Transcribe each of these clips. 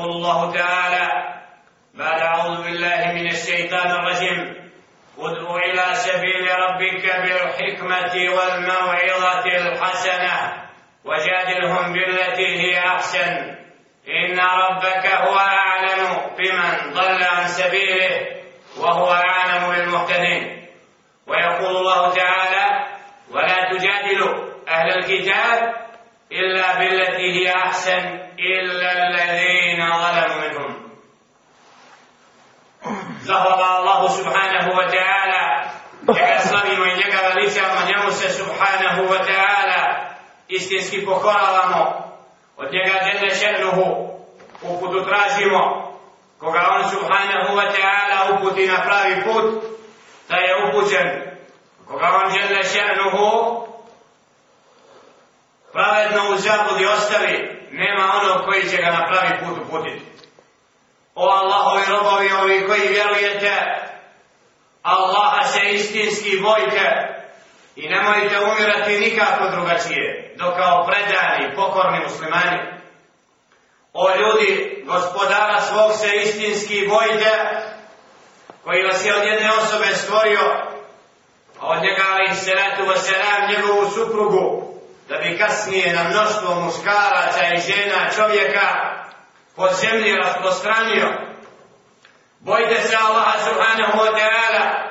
يقول الله تعالى بعد أعوذ بالله من الشيطان الرجيم ادع إلى سبيل ربك بالحكمة والموعظة الحسنة وجادلهم بالتي هي أحسن إن ربك هو أعلم بمن ضل عن سبيله وهو أعلم بالمهتدين ويقول الله تعالى ولا تجادلوا أهل الكتاب إلا بالتي هي أحسن إلا الذين ظلموا منهم زهر الله سبحانه وتعالى يكسر من يكرى ليس من يمس سبحانه وتعالى istinski pokoravamo od njega djede šernuhu uputu tražimo koga on subhanahu wa ta'ala uputi na pravi put da je upućen koga on djede šernuhu pravedno u zabudi ostavi, nema ono koji će ga na pravi put uputiti. O Allahovi robovi, ovi koji vjerujete, Allaha se istinski bojte i nemojte umirati nikako drugačije, dok kao predani, pokorni muslimani. O ljudi, gospodara svog se istinski bojte, koji vas je od jedne osobe stvorio, a od njega ali se ratu vas se njegovu suprugu, da bi kasnije na mnoštvo muškaraca i žena čovjeka po zemlji rasprostranio. Bojte se Allaha subhanahu wa ta'ala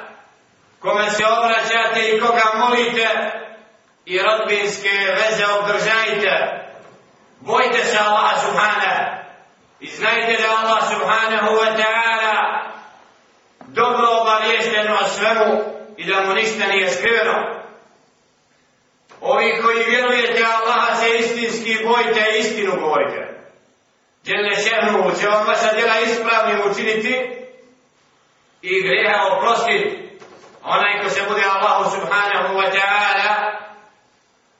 kome se obraćate i koga molite i rodbinske veze obdržajte. Bojte se Allaha subhanahu i znajte da Allah subhanahu wa ta'ala dobro obavješteno o svemu i da mu ništa nije skriveno. Ovi koji vjerujete Allaha se istinski bojite i istinu govorite. Djelne šehnu će vam vaša djela ispravnim učiniti i greha oprostiti. Onaj ko se bude Allahu subhanahu wa ta'ala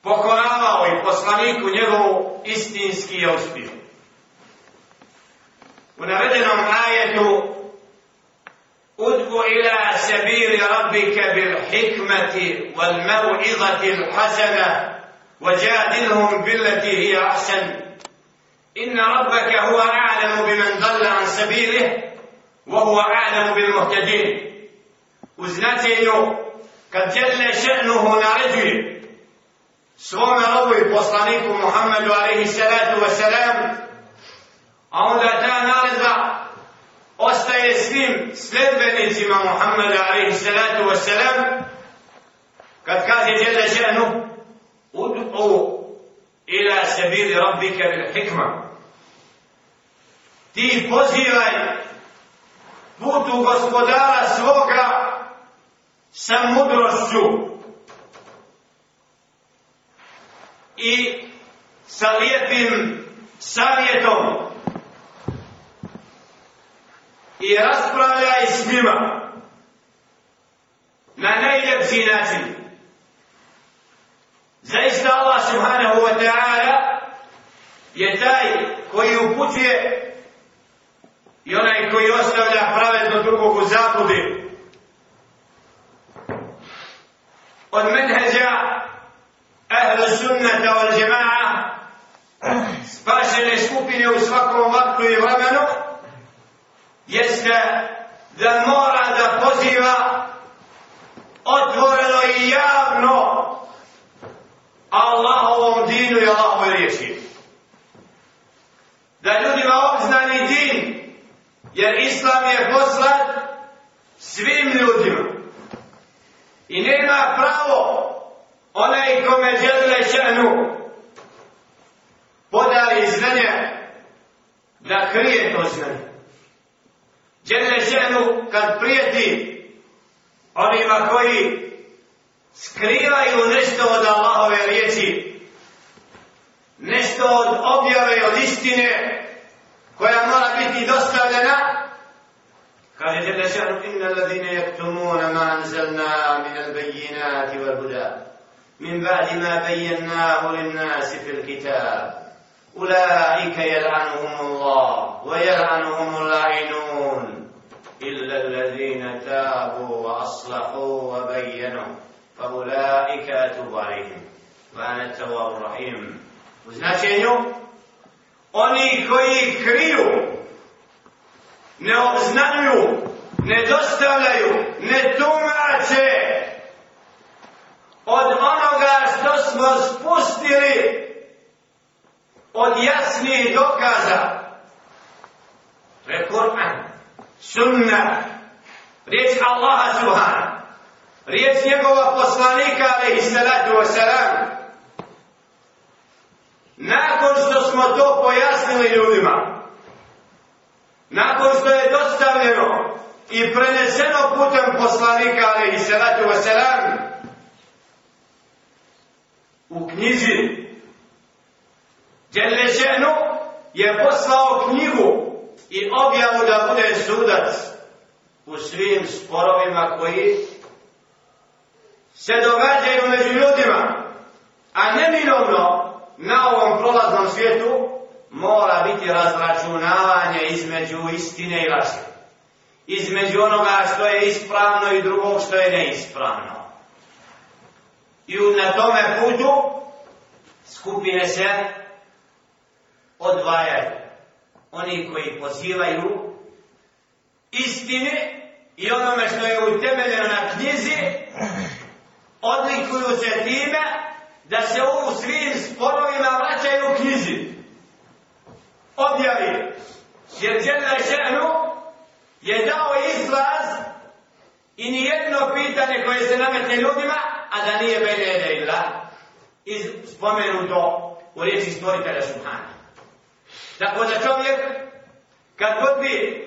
pokoravao i poslaniku njegovu istinski je uspio. U navedenom ajetu ادعو إلى سبيل ربك بالحكمة والموعظة الحسنة وجادلهم بالتي هي أحسن إن ربك هو أعلم بمن ضل عن سبيله وهو أعلم بالمهتدين وزناتينو قد جل شأنه نرجي سوما روي وصانيكم محمد عليه الصلاة والسلام أولا تانا ostaje s njim sljedbenicima Muhammeda alaihi salatu wa salam kad kaže djela ženu udu'u ila sabili rabbika bil hikma ti pozivaj putu gospodara svoga sa mudrošću i sa lijepim savjetom i raspravlja i s njima na najljepši način. Zaista Allah subhanahu wa ta'ala je taj koji upućuje i onaj koji ostavlja pravedno drugog u zabudi. Od menheđa ehlu sunnata wal džema'a spašene skupine u svakom vaktu i vremenu jeste da mora da poziva otvoreno i javno Allahovom dinu i Allahovoj riječi. Da ljudima obznani din, jer Islam je poslat svim ljudima. I nema pravo onaj kome žele ženu podali znanje da krije to znanje. Đele ženu kad prijeti onima koji skrivaju nešto od Allahove riječi, nešto od objave, od istine koja mora biti dostavljena, kaže Đele ženu, inna ladine jaktumuna ma anzelna min albejinati val buda, min ba'di ma bejennahu linnasi fil kitabu. أولئك يلعنهم الله ويلعنهم اللعنون إلا الذين تابوا وأصلحوا وبينوا فأولئك أتوب عليهم وأنا التواب الرحيم وزناتين Oni koji kriju, ne obznanju, ne dostavljaju, ne tumače od onoga što smo spustili od jasnih dokaza Rekoran Sunna Riječ Allaha Zuhana Riječ njegova poslanika Alehi salatu wasalam Nakon što smo to pojasnili ljudima Nakon što je dostavljeno I preneseno putem poslanika Alehi salatu wasalam U knjizi U knjizi Đelešenu je poslao knjigu i objavu da bude sudac u svim sporovima koji se događaju među ljudima, a neminovno na ovom prolaznom svijetu mora biti razračunavanje između istine i laži. Između onoga što je ispravno i drugog što je neispravno. I na tome putu skupine se odvajaju oni koji pozivaju istine i onome što je utemeljeno na knjizi odlikuju se time da se u svim sporovima vraćaju u knjizi objavi jer cijela ženu je dao izlaz i nijedno pitanje koje se namete ljudima a da nije bejne ila iz spomenuto u riječi stvoritele Subhanahu Tako da čovjek, kad god bi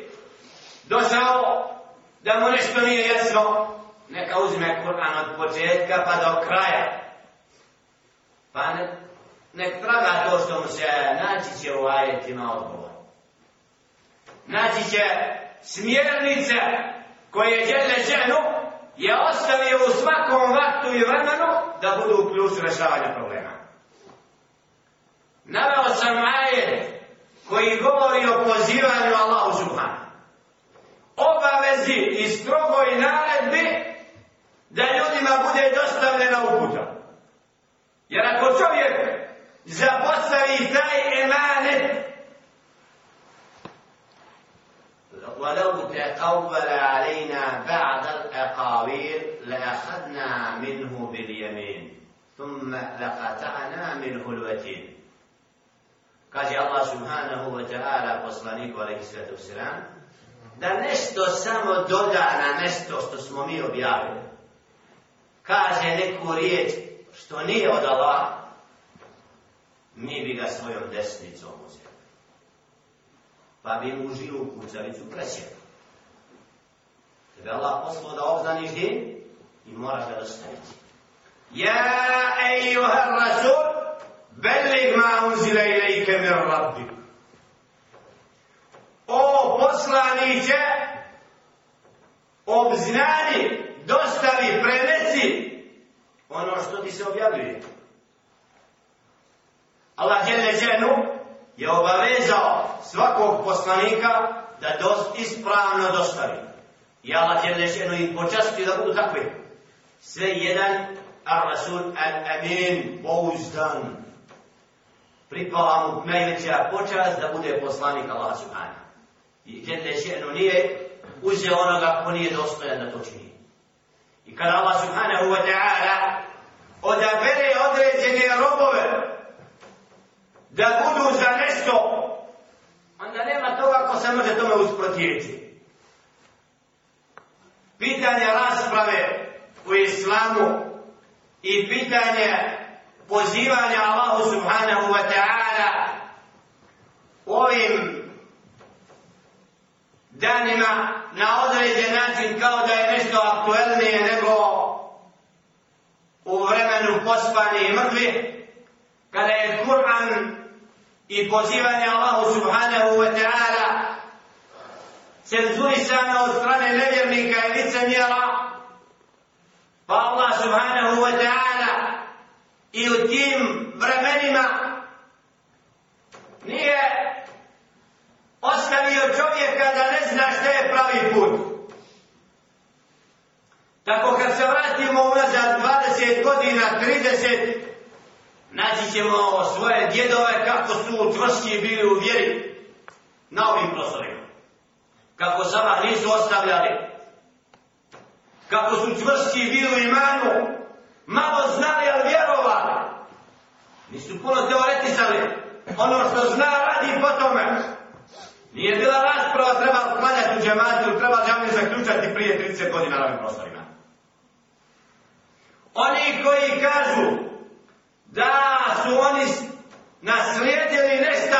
došao da mu nešto nije jasno, neka uzme Kur'an od početka pa do kraja. Pa ne, nek traga to što mu se naći će u ajetima odgovor. Naći će smjernice koje žele ženu je ostavio u svakom vaktu i vremenu da budu u plus rešavanja problema. Naveo sam ajet koji govori o pozivanju Allahu Subhanu. Obavezi i strogo i naredbi da ljudima bude dostavljena uputa. Jer ako čovjek zapostavi taj emanet ولو تقول علينا بعض الأقاويل لأخذنا منه باليمين ثم لقطعنا منه الوتين kaže Allah subhanahu wa ta'ala poslaniku alaihi sallatu sallam da nešto samo doda na nešto što smo mi objavili kaže neku riječ što nije od Allah mi bi ga svojom desnicom uzeli pa bi mu živu kucavicu presjeli tebe Allah poslao da obzaniš din i moraš ga dostaviti Ja, ejuha, rasul, ja rabbi. O poslaniće, obznani, dostavi, prenesi ono što ti se objavljuje. Allah je ženu je obavezao svakog poslanika da dost ispravno dostavi. I Allah je ženu im počasti da budu takvi. Sve jedan Ar-Rasul al-Amin Bouzdan pripala mu najveća počast da bude poslanik Allah Subhani. I djete ženu nije uzeo onoga ko nije dostojan da to čini. I kada Allah Subhanahu wa ta'ala odabere određene robove da budu za nešto, onda nema toga ko se može tome usprotiviti. Pitanje rasprave u islamu i pitanje pozivanja Allahu subhanahu wa ta'ala ovim danima na određen način kao da je nešto aktuelnije nego u vremenu pospane i mrtve kada je Kur'an i pozivanje Allahu subhanahu wa ta'ala cenzurisano od strane nevjernika i licemjera pa Allah subhanahu wa ta'ala i u tim vremenima nije ostavio čovjeka da ne zna šta je pravi put. Tako kad se vratimo unazad 20 godina, 30, naći ćemo svoje djedove kako su čvrsti bili u vjeri na ovim prostorima. Kako sama nisu ostavljali. Kako su čvrsti bili u imanu, malo znali, ali vjerovali. Nisu puno teoretizali ono što zna radi po tome. Nije bila rasprava, treba klanjati u džematu, treba džamiju zaključati prije 30 godina na ovim prostorima. Oni koji kažu da su oni naslijedili nešto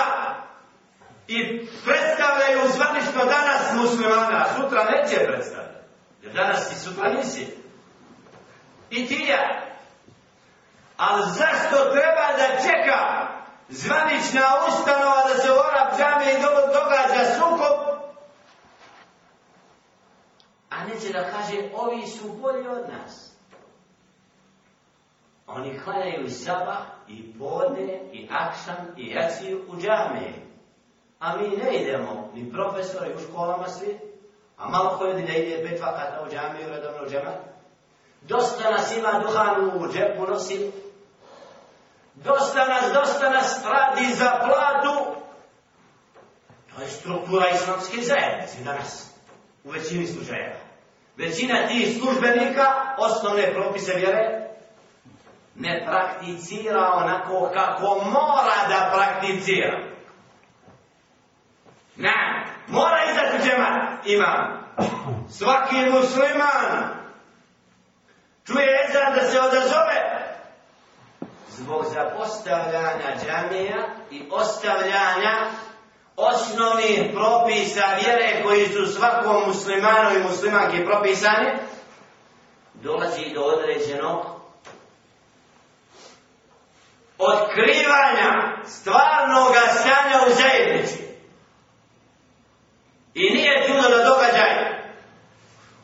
i predstavljaju zvanično danas muslimana, a sutra neće predstavljati. Jer danas i sutra nisi i ti ja. Ali zašto treba da čeka zvanična ustanova da se u Arab džami i dobro događa sukob? A neće da kaže, ovi su bolji od nas. Oni klanjaju i saba, i podne, i akšan, i jaciju u džami. A mi ne idemo, ni profesori u školama svi, a malo ko ljudi ne ide pet vakata u džami u redovnu džematu dosta nas ima duhan u džepu nosi, dosta nas, dosta nas radi za platu, to je struktura islamske zajednice danas, u većini slučajeva. Većina tih službenika, osnovne propise vjere, ne prakticira onako kako mora da prakticira. Na, mora izaći džemat, imam. Svaki musliman, čuje ezan da se odazove zbog zapostavljanja džamija i ostavljanja osnovnih propisa vjere koji su svakom muslimanu i muslimanke propisani dolazi do određenog otkrivanja stvarnog stanja u zajednici i nije tu na događaj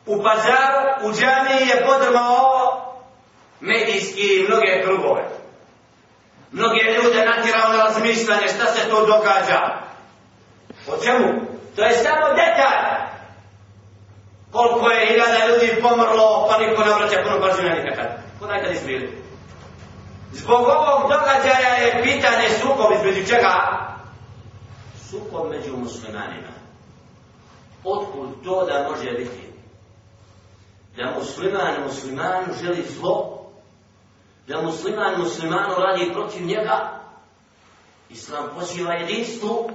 u pazaru u džami je podrmao medijski mnoge krugove. Mnoge ljude natirao na razmišljanje šta se to događa. O čemu? To je samo detalj. Koliko je hiljada ljudi pomrlo, pa niko ne vraća puno pažnje nikakad. Ko najkad izbrili? Zbog ovog događaja je pitanje sukob između čega? Sukob među muslimanima. Otkud to da može biti? da musliman muslimanu želi zlo, da musliman muslimanu radi protiv njega, Islam poziva jedinstvu,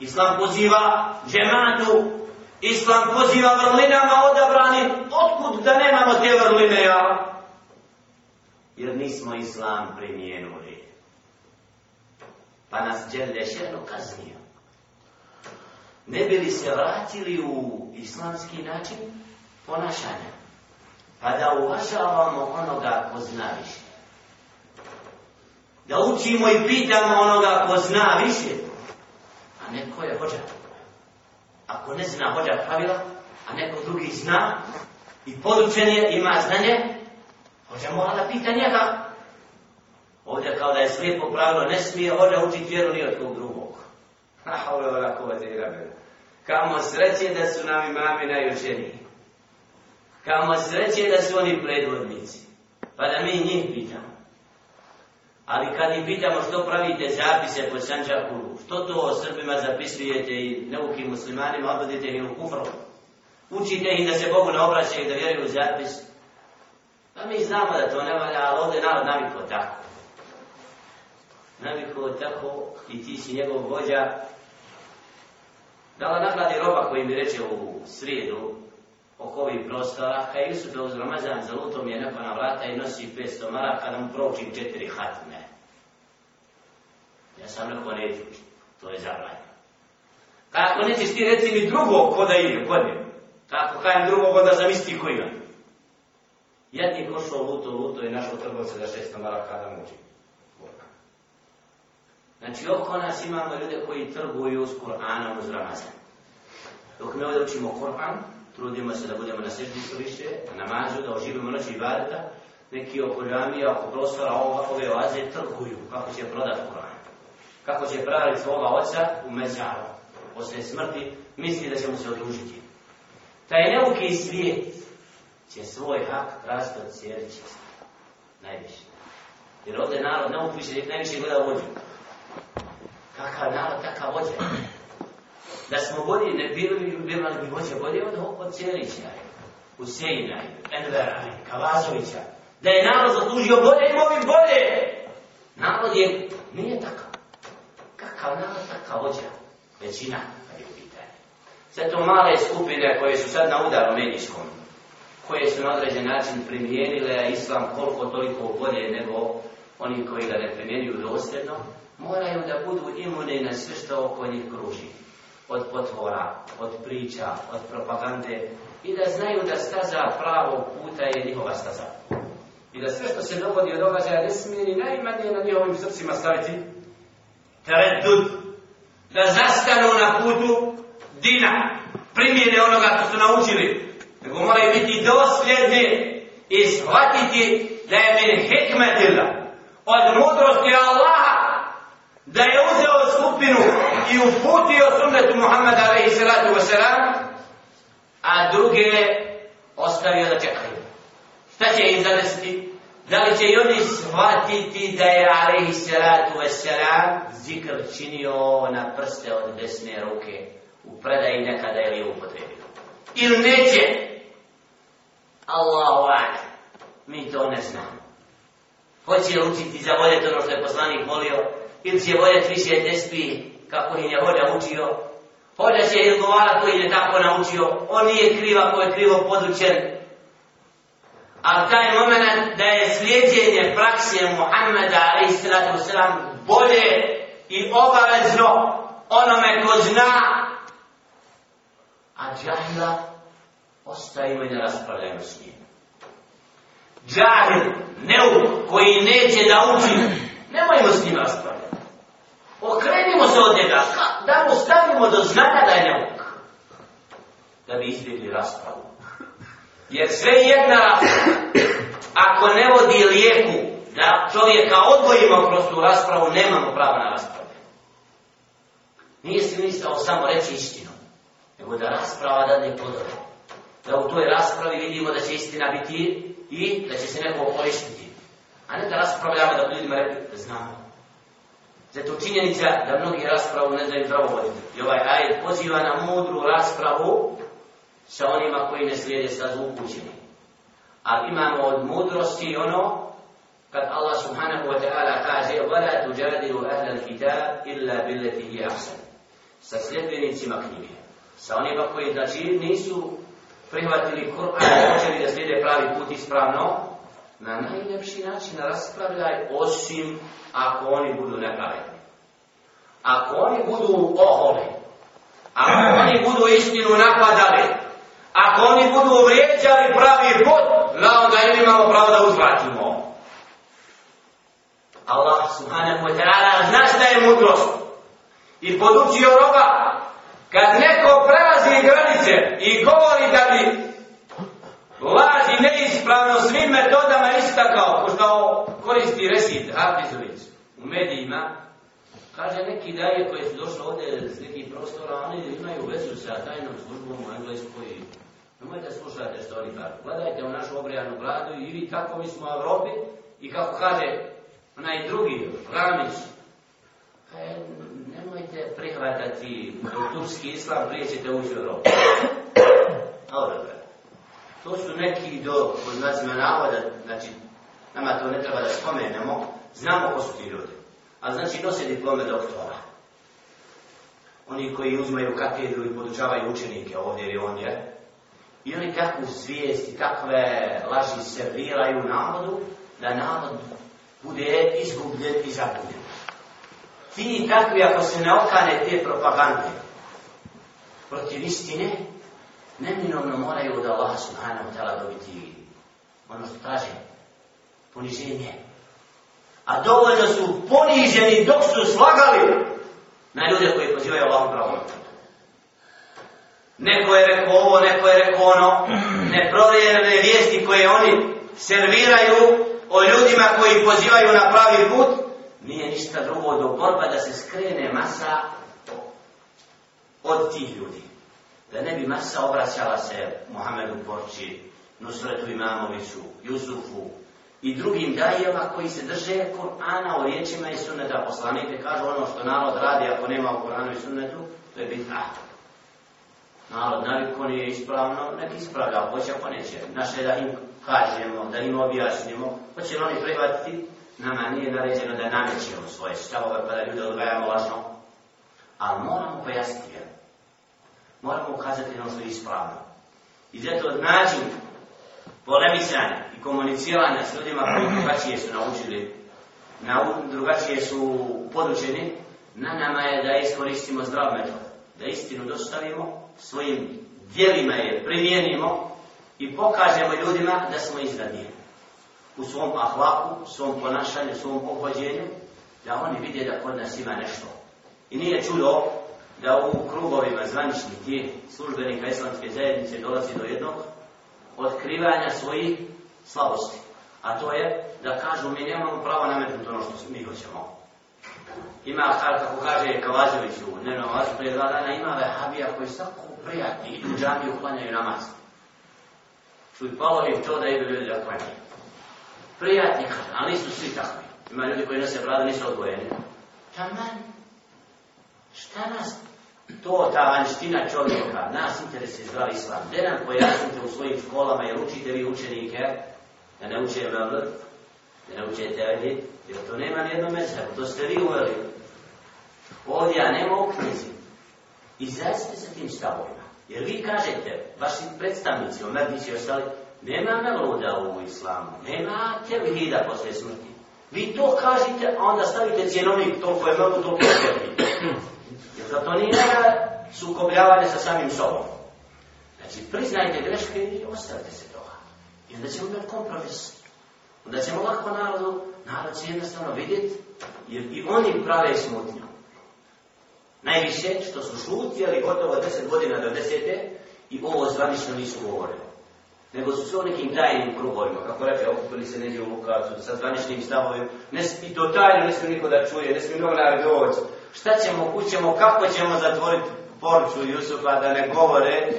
Islam poziva džematu, Islam poziva vrlinama odabrani, otkud da nemamo te vrline, ja? Jer nismo Islam primijenuli. Pa nas djelje šerno kaznio. Ne bili se vratili u islamski način ponašanja kada pa uvažavamo onoga ko zna više. Da učimo i pitamo onoga ko zna više, a neko je hođa. Ako ne zna hođa pravila, a neko drugi zna, i podučen je, ima znanje, hođa mora da pita njega. Ovdje kao da je slijepo pravilo, ne smije hođa učiti vjeru ni od kog drugog. Ha, ovo je ovako, ovo je Kamo sreće da su nam imami najučeniji. Kamo sreće da su oni predvodnici. Pa da mi njih pitamo. Ali kad ih pitamo što pravite zapise po Sanđaku, što to o Srbima zapisujete i neukim muslimanima odvodite ih u kufru, učite ih da se Bogu ne obraćaju i da vjeruju u zapis, pa mi znamo da to ne valja, ali ovdje je narod naviko tako. Naviko tako i ti si njegov vođa. Dala nakladi roba koji mi reče u srijedu, oko ovih prostora, a Jusuf je uz Ramazan za lutom je neko na vrata i nosi 500 maraka da mu proučim četiri hatme. Ja sam neko redim, to je zabranje. Kako nećeš ti reci mi drugog ko da ide, ko je? Kako kajem drugog onda sam isti ko ima? Jedni je pošao luto, luto i našao trgovce da 600 maraka da muči. Znači oko nas imamo ljude koji trguju s Kur'anom uz Ramazan. Dok mi ovdje učimo Kur'an, trudimo se da budemo na sežni što više, na namazu, da oživimo noć i varita, neki oko džamija, oko prostora, ovo, ove oaze trguju, kako će prodati Kur'an. Kako će praviti svoga oca u mezaru, posle smrti, misli da će mu se odružiti. Taj neuki svijet će svoj hak rasti od cijerići najviše. Jer ovdje narod neuki više, najviše gleda vođu. Kakav narod, takav vođa da smo bolji, ne bilo bi bilo bi hoće bolje od od Cijelića, Huseina, Envera, Kavazovića. Da je narod zadužio bolje, imao bi bolje. Narod je, nije takav. Kakav narod, takav vođa. Većina, kad je u pitanju. Sve to male skupine koje su sad na udaru medijskom, koje su na određen način primijenile islam koliko toliko bolje nego oni koji ga ne primjenjuju dosljedno, moraju da budu imuni na sve što oko njih kruži od potvora, od priča, od propagande i da znaju da staza pravog puta je njihova staza. I da sve što se dogodi od događaja ne smije ni najmanje na njihovim srcima staviti teredud. Da zastanu na putu dina, primjene onoga što su naučili. Nego moraju biti dosljedni i shvatiti da je min hikmetila od mudrosti Allaha da je uzeo skupinu i uputio sunnetu Muhammed alaihi salatu wa salam, a druge ostavio da čekaju. Šta će im zadesiti? Da li će oni shvatiti da je alaihi salatu wa salam zikr činio na prste od desne ruke u predaji nekada ili u potrebi? Ili neće? Allahu ane, mi to ne znamo. Hoće učiti za voljet ono što je poslanik molio, ili će voljeti više ne spije, kako im je on naučio. Hoda će ili govara koji je tako naučio. On nije kriv ako je krivo podučen. Ali taj moment da je slijedjenje prakse Muhammeda a.s. bolje i obavezno onome ko zna a džahila ostajimo i ne raspravljamo s njim. Džahil, neuk koji neće da učinu nemojmo s njima raspravljati. Okrenimo se od njega, da mu stavimo do znanja da je neuk. Da bi izbjegli raspravu. Jer sve jedna rasprava, ako ne vodi lijeku, da čovjeka odvojimo kroz tu raspravu, nemamo prava na raspravu. Nije se mislao samo reći istinu, nego da rasprava da ne podobu. Da u toj raspravi vidimo da će istina biti i da će se neko okoristiti. A ne da raspravljamo da ljudima rekli, znamo. Zato činjenica da mnogi raspravu ne znaju zdravo voditi. I ovaj ajed poziva na mudru raspravu sa onima koji ne slijede sa zvukućima. Ali imamo od mudrosti ono kad Allah subhanahu wa ta'ala kaže وَلَا تُجَادِلُ أَهْلَ الْكِتَابِ إِلَّا بِلَّتِ هِيَ Sa sljedbenicima knjige. Sa onima koji znači nisu prihvatili Kur'an i počeli da slijede pravi put ispravno, na najljepši način raspravljaj osim ako oni budu nepravedni. Ako oni budu oholi, ako oni budu istinu napadali, ako oni budu vrijeđali pravi put, na onda im imamo pravo da uzvratimo. Allah subhanahu wa ta'ala zna šta je mudrost. I podučio roba, kad neko prazi granice i govori da bi la neispravno svim metodama istakao, pošto koristi resit, Arbizović, u medijima, kaže neki daje koji su došli ovdje iz nekih prostora, oni imaju vezu sa tajnom službom u Engleskoj. Nemojte slušati što oni kažu. Gledajte u našu obrijanu vladu i vi kako mi smo u Evropi i kako kaže onaj drugi, Ramić, kaže, nemojte prihvatati turski islam, prije ćete ući u Evropu. Dobro, To su neki do, pod nazima navoda, znači, nama to ne treba da spomenemo, znamo ko su ti ljudi. A znači, nose diplome doktora. Oni koji uzmaju katedru i podučavaju učenike ovdje ili ondje. I oni kakvu svijest i kakve laži serviraju navodu, da navod bude izgubljen i zabudljen. Ti takvi, ako se ne okane te propagande protiv istine, neminovno moraju od Allaha subhanahu ta'ala dobiti ono što traže, poniženje. A dovoljno su poniženi dok su slagali na ljude koji pozivaju Allahom pravom. Neko je rekao ovo, neko je rekao ono, neprovjerene vijesti koje oni serviraju o ljudima koji pozivaju na pravi put, nije ništa drugo do borba da se skrene masa od tih ljudi da ne bi masa obraćala se Mohamedu Korči, Nusretu Imamoviću, Jusufu i drugim dajeva koji se drže Korana o riječima i sunneta poslanike, kažu ono što narod radi ako nema u Koranu i sunnetu, to je bitna. Narod naliko nije ispravno, nek ispravlja, hoće ako neće. Naše da im kažemo, da im objasnimo, hoće li oni prihvatiti? Nama nije naređeno da namećemo svoje stavove pa da ljude odgajamo lažno. Ali moramo pojasniti jedno moramo ukazati na ono što je ispravno. I zato način polemisanja i komuniciranja s ljudima koji drugačije su naučili, na, drugačije su podučeni, na nama je da iskoristimo zdrav metod, da istinu dostavimo, svojim dijelima je primijenimo i pokažemo ljudima da smo izradili u svom ahlaku, svom ponašanju, svom pohođenju, da oni vide da kod nas ima nešto. I nije čudo da u krugovima zvaničnih tih službenika islamske zajednice dolazi do jednog otkrivanja svojih slabosti. A to je da kažu mi nemamo pravo nametnuti ono što mi hoćemo. Ima, kako kaže Kavazović u dnevnom vasu prije dva dana, ima vehabija koji svaku prijatni i u džami uklanjaju namaz. Čuj, palo je to da idu ljudi da klanjaju. Prijatni kaže, ali nisu svi takvi. Ima ljudi koji nose brada, nisu odgojeni. Taman, šta nas to ta vanština čovjeka nas interesuje zdrav islam gdje nam pojasnite u svojim školama jer učite vi učenike da ne uče vrl da ne uče tevje jer to nema ni jedno mesele to ste vi uveli ovdje ja nema u knjizi i zaista sa tim stavovima jer vi kažete vaši predstavnici omerdici i ostali nema meluda u islamu nema tevhida posle smrti Vi to kažete, a onda stavite cjenovnik, toliko je mnogo, toliko je Jer da to nije nada sukobljavanje sa samim sobom. Znači, priznajte greške i ostavite se toga. I onda ćemo imati kompromis. Onda ćemo lako narodu, narod će jednostavno vidjeti, jer i oni prave smutnju. Najviše što su šutjeli gotovo deset godina do desete i ovo zvanično nisu govorili. Nego su se u nekim tajnim krugovima, kako rekao, okupili se neđe u Lukacu sa zvaničnim stavovima. Ne, I to tajno ne smije niko da čuje, ne smije novinar doći šta ćemo kućemo, kako ćemo zatvoriti porču Jusufa da ne govore,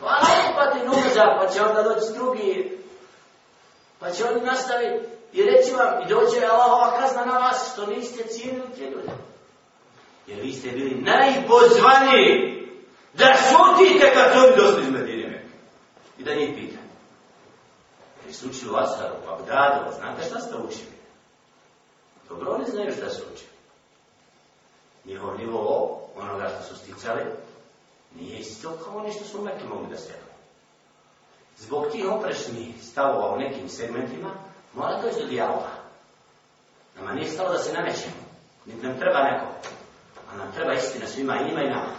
pa ajde pa ti nuža, pa će onda doći drugi, pa će oni nastaviti i reći vam, i doće Allahova kazna na vas, što niste cijenili te ljude. Jer vi ste bili najpozvaniji da šutite kad su oni došli iz Medine i da njih pita. Jer su učili u Asaru, u Bagdadu, znate šta ste učili? Dobro, oni znaju šta su učili njihov nivo onoga što su sticali, nije isto kao oni što su u Mekke mogli da stjeli. Zbog tih oprešnih stavova u nekim segmentima, mora to izgledi Allah. Nama nije stalo da se namećemo, niti nam treba neko, a nam treba istina svima i njima i nama.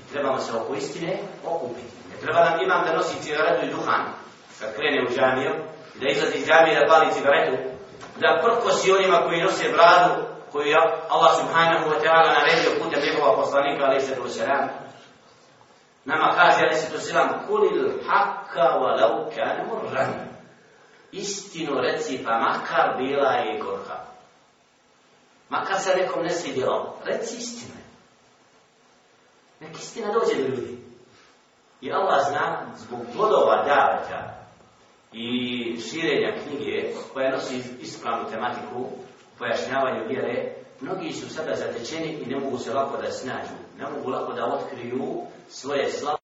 I trebamo se oko istine okupiti. Ne treba nam imam da nosi cigaretu i duhan, kad krene u džamiju, da izlazi iz džamije da pali cigaretu, da prkosi onima koji nose bradu koju je Allah subhanahu wa ta'ala naredio putem njegova poslanika ali se doćeram nama kaže ali se doćeram kulil haka wa lau kanu murran istinu reci pa makar bila i gorha makar se nekom ne svidjelo reci istinu nek istina dođe do ljudi i Allah zna zbog plodova davata i širenja knjige koja nosi ispravnu tematiku pojašnjavanju vjere, mnogi su sada zatečeni i ne mogu se lako da snađu, ne mogu lako da otkriju svoje slabe.